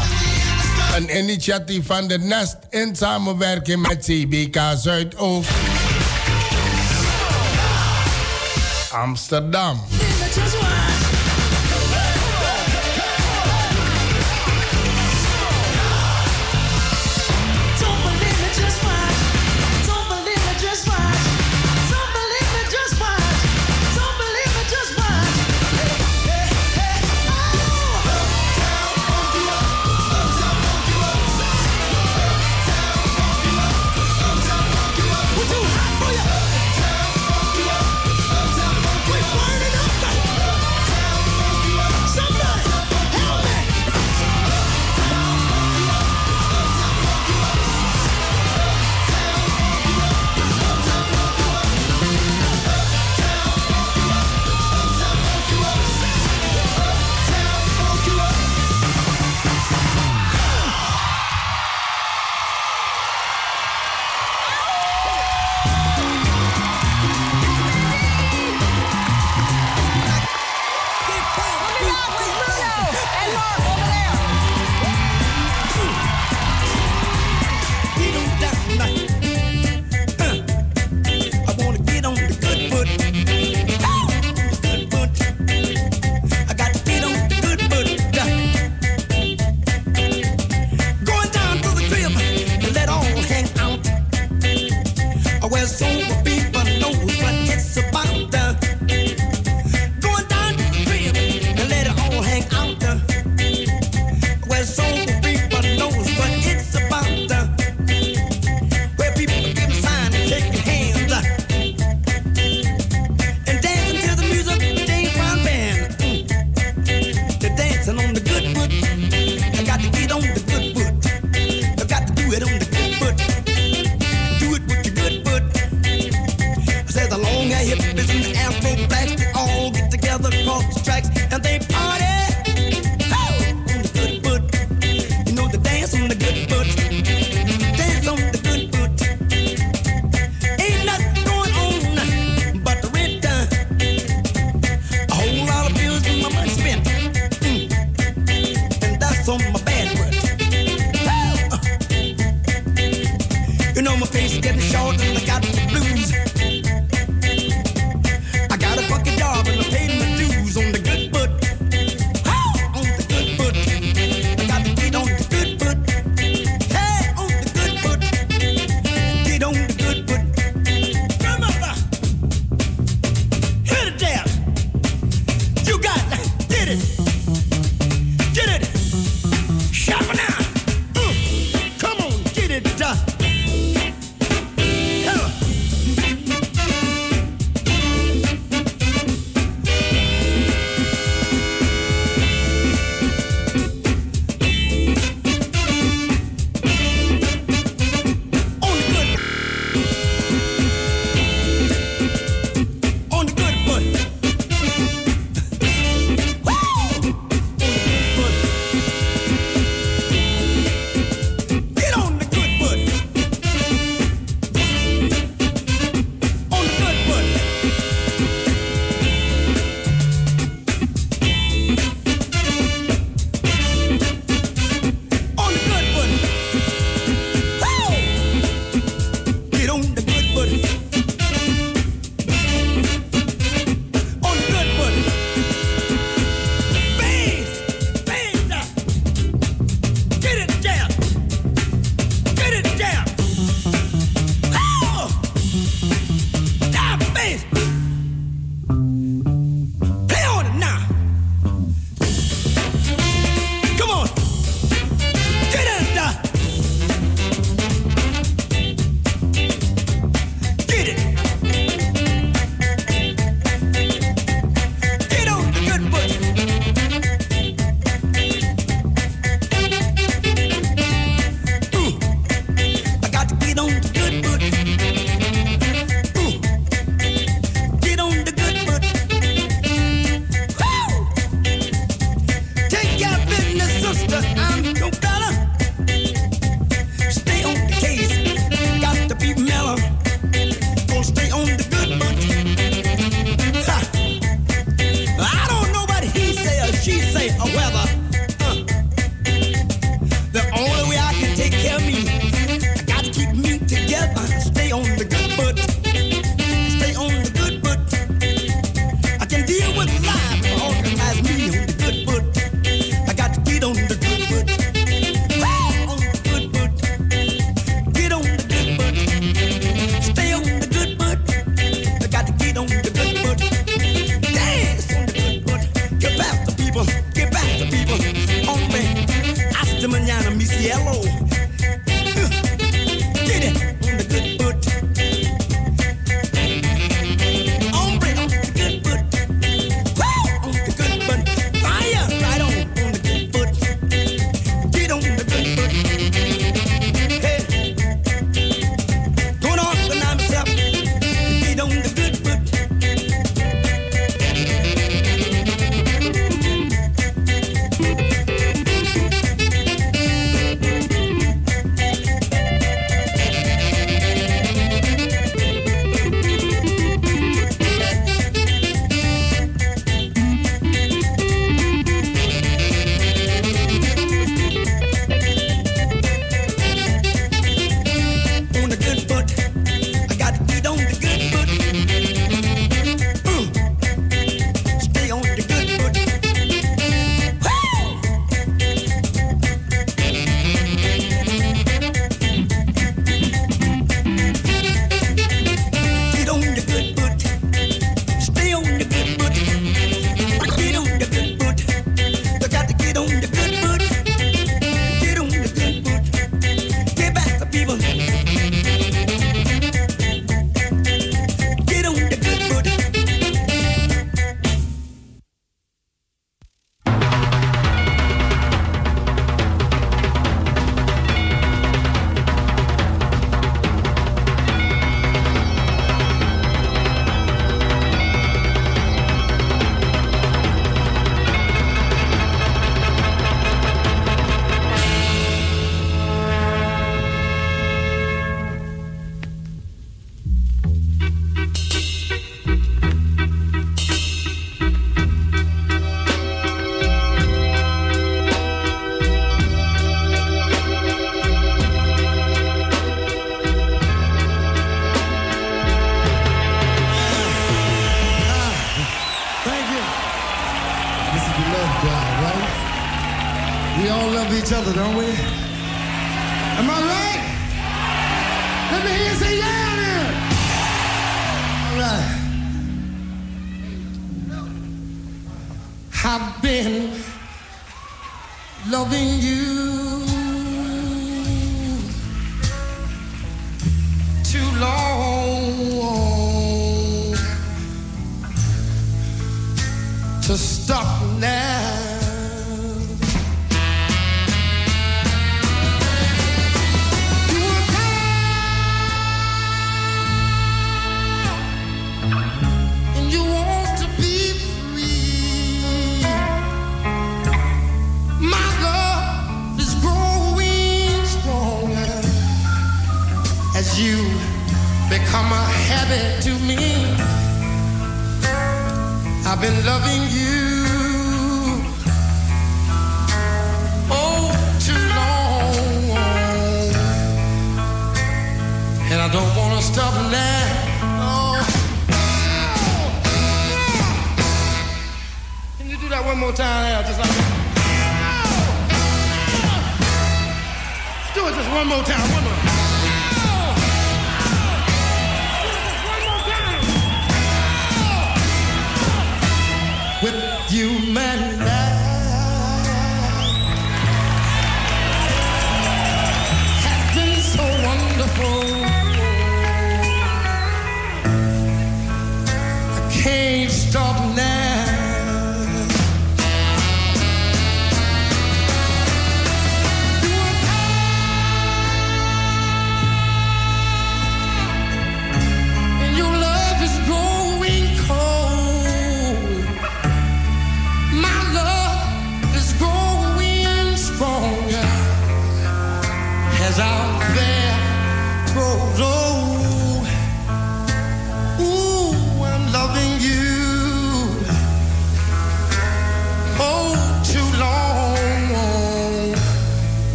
Een initiatief van de Nest in samenwerking met CBK Zuidoost. Amsterdam.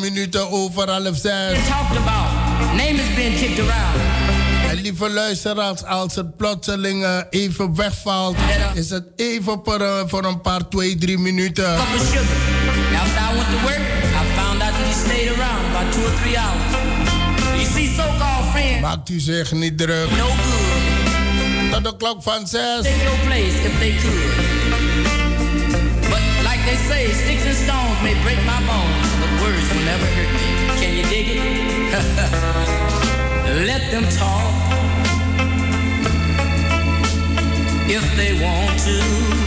minuten over half zes. En lieve luisteraars, als het plotseling eh, even wegvalt, is het even per, eh, voor een paar, twee, drie minuten. Maakt u zich niet druk. Tot de klok van zes. But like they say, sticks and stones may break my bones. never hurt me. Can you dig it? *laughs* Let them talk if they want to.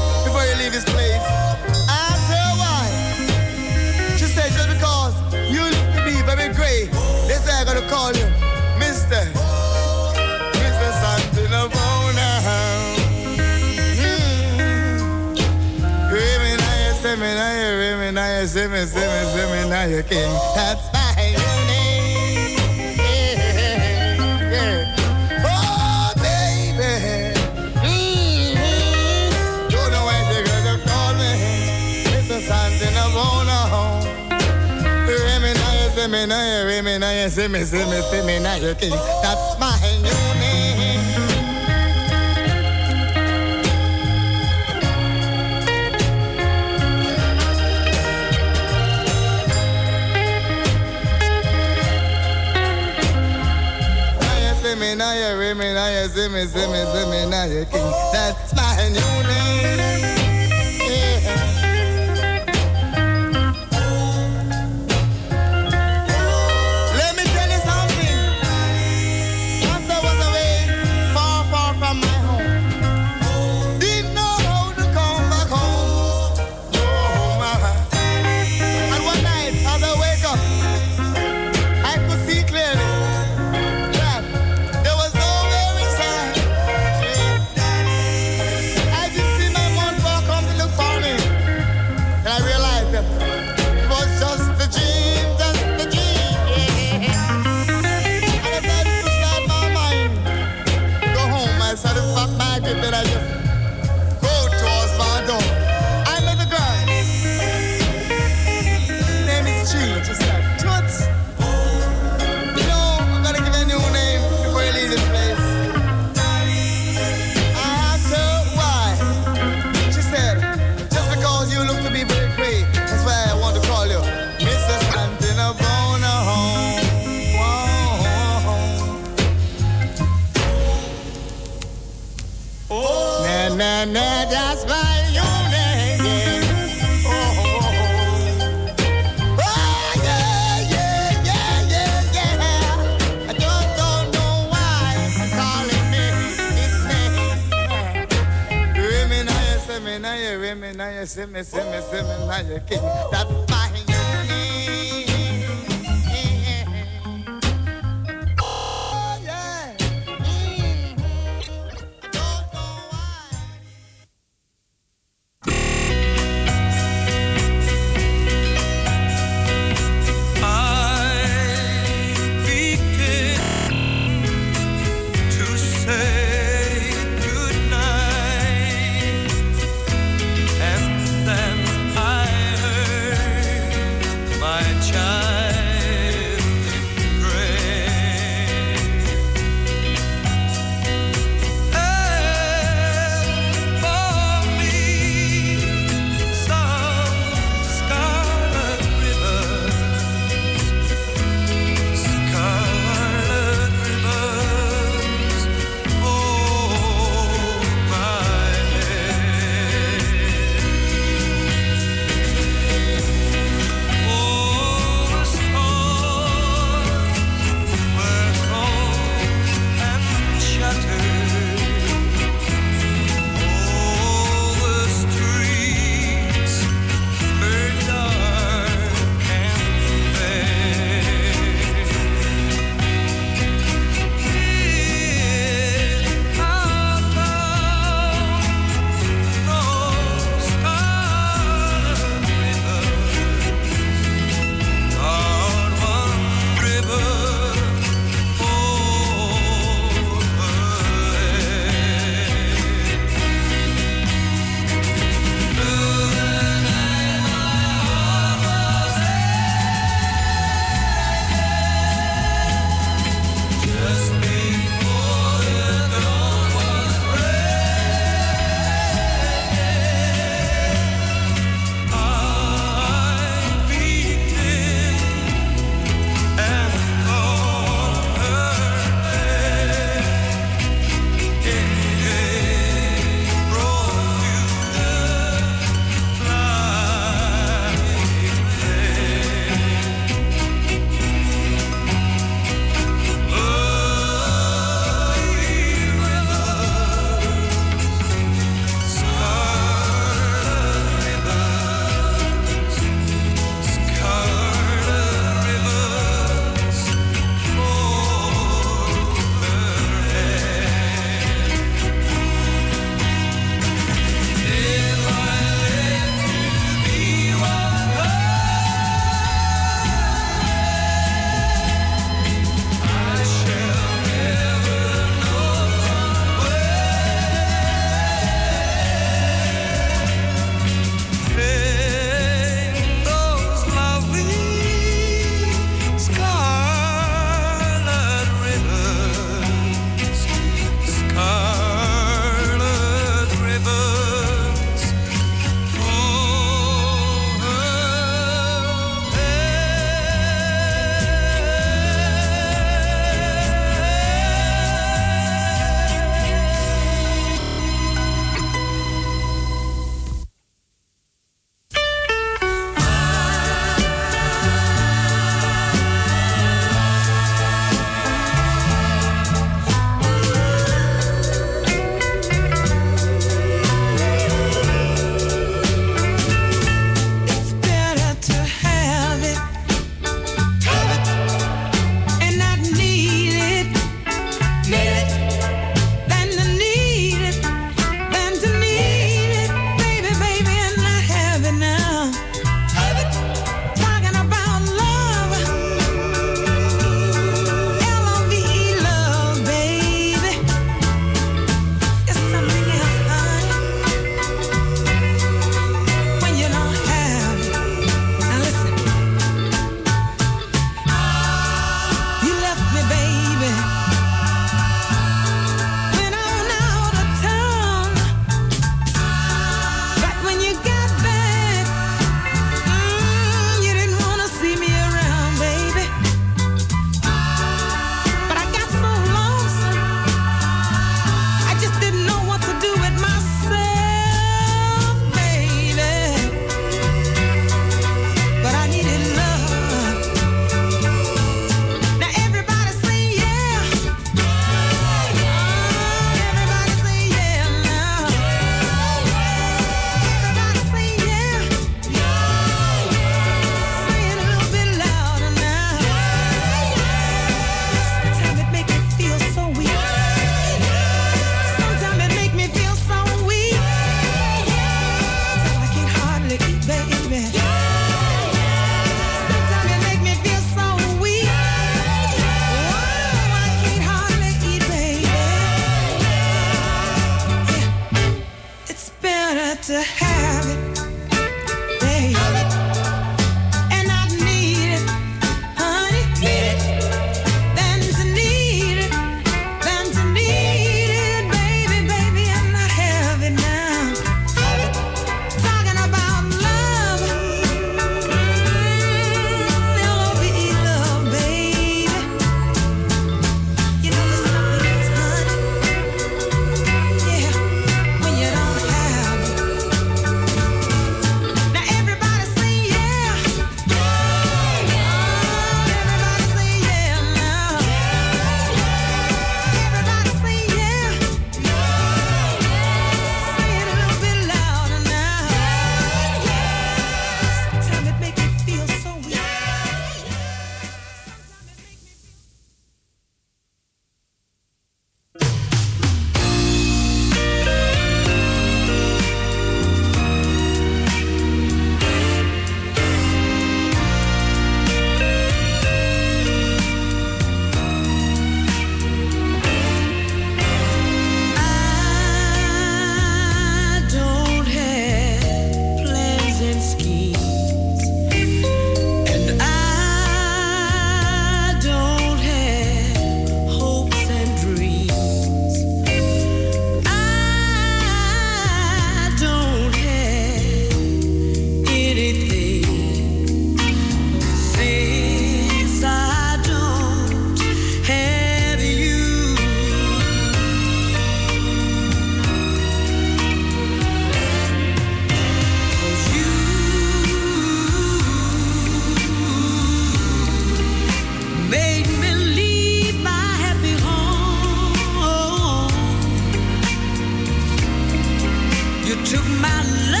You took my love.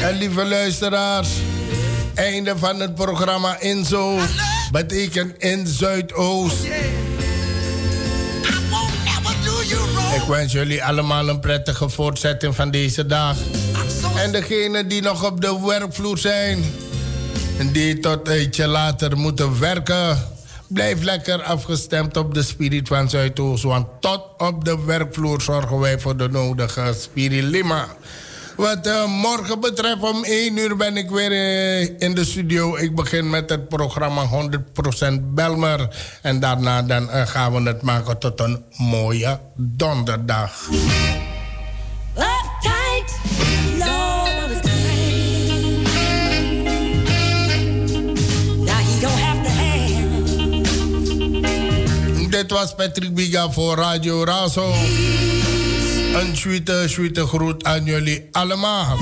En lieve luisteraars, einde van het programma Inzo betekent in Zuidoost. Ik wens jullie allemaal een prettige voortzetting van deze dag. En degenen die nog op de werkvloer zijn en die tot een ietsje later moeten werken, blijf lekker afgestemd op de spirit van Zuidoost. Want tot op de werkvloer zorgen wij voor de nodige spirilima. Wat uh, morgen betreft, om 1 uur ben ik weer uh, in de studio. Ik begin met het programma 100% Belmer. En daarna dan, uh, gaan we het maken tot een mooie donderdag. Uptight, Dit was Patrick Biga voor Radio Razo. Een sweete, sweete groet aan jullie allemaal.